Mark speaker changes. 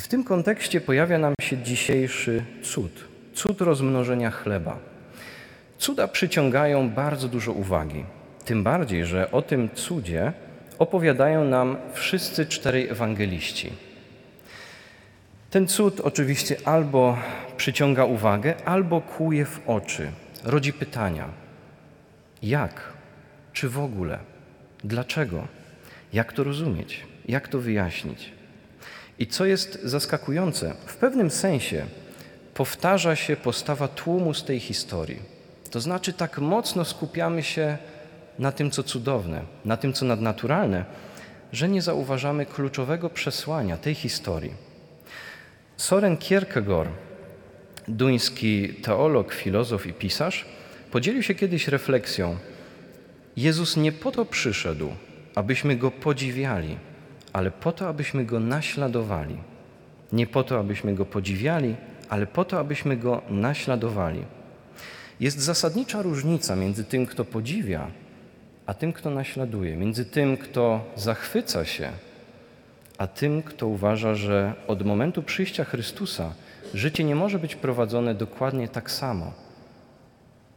Speaker 1: I w tym kontekście pojawia nam się dzisiejszy cud cud rozmnożenia chleba. Cuda przyciągają bardzo dużo uwagi. Tym bardziej, że o tym cudzie opowiadają nam wszyscy czterej ewangeliści. Ten cud oczywiście albo przyciąga uwagę, albo kłuje w oczy, rodzi pytania: jak? Czy w ogóle? Dlaczego? Jak to rozumieć? Jak to wyjaśnić? I co jest zaskakujące, w pewnym sensie powtarza się postawa tłumu z tej historii. To znaczy, tak mocno skupiamy się na tym, co cudowne, na tym, co nadnaturalne, że nie zauważamy kluczowego przesłania tej historii. Soren Kierkegaard, duński teolog, filozof i pisarz, podzielił się kiedyś refleksją: Jezus nie po to przyszedł, abyśmy go podziwiali, ale po to, abyśmy go naśladowali. Nie po to, abyśmy go podziwiali, ale po to, abyśmy go naśladowali. Jest zasadnicza różnica między tym, kto podziwia, a tym, kto naśladuje, między tym, kto zachwyca się, a tym, kto uważa, że od momentu przyjścia Chrystusa życie nie może być prowadzone dokładnie tak samo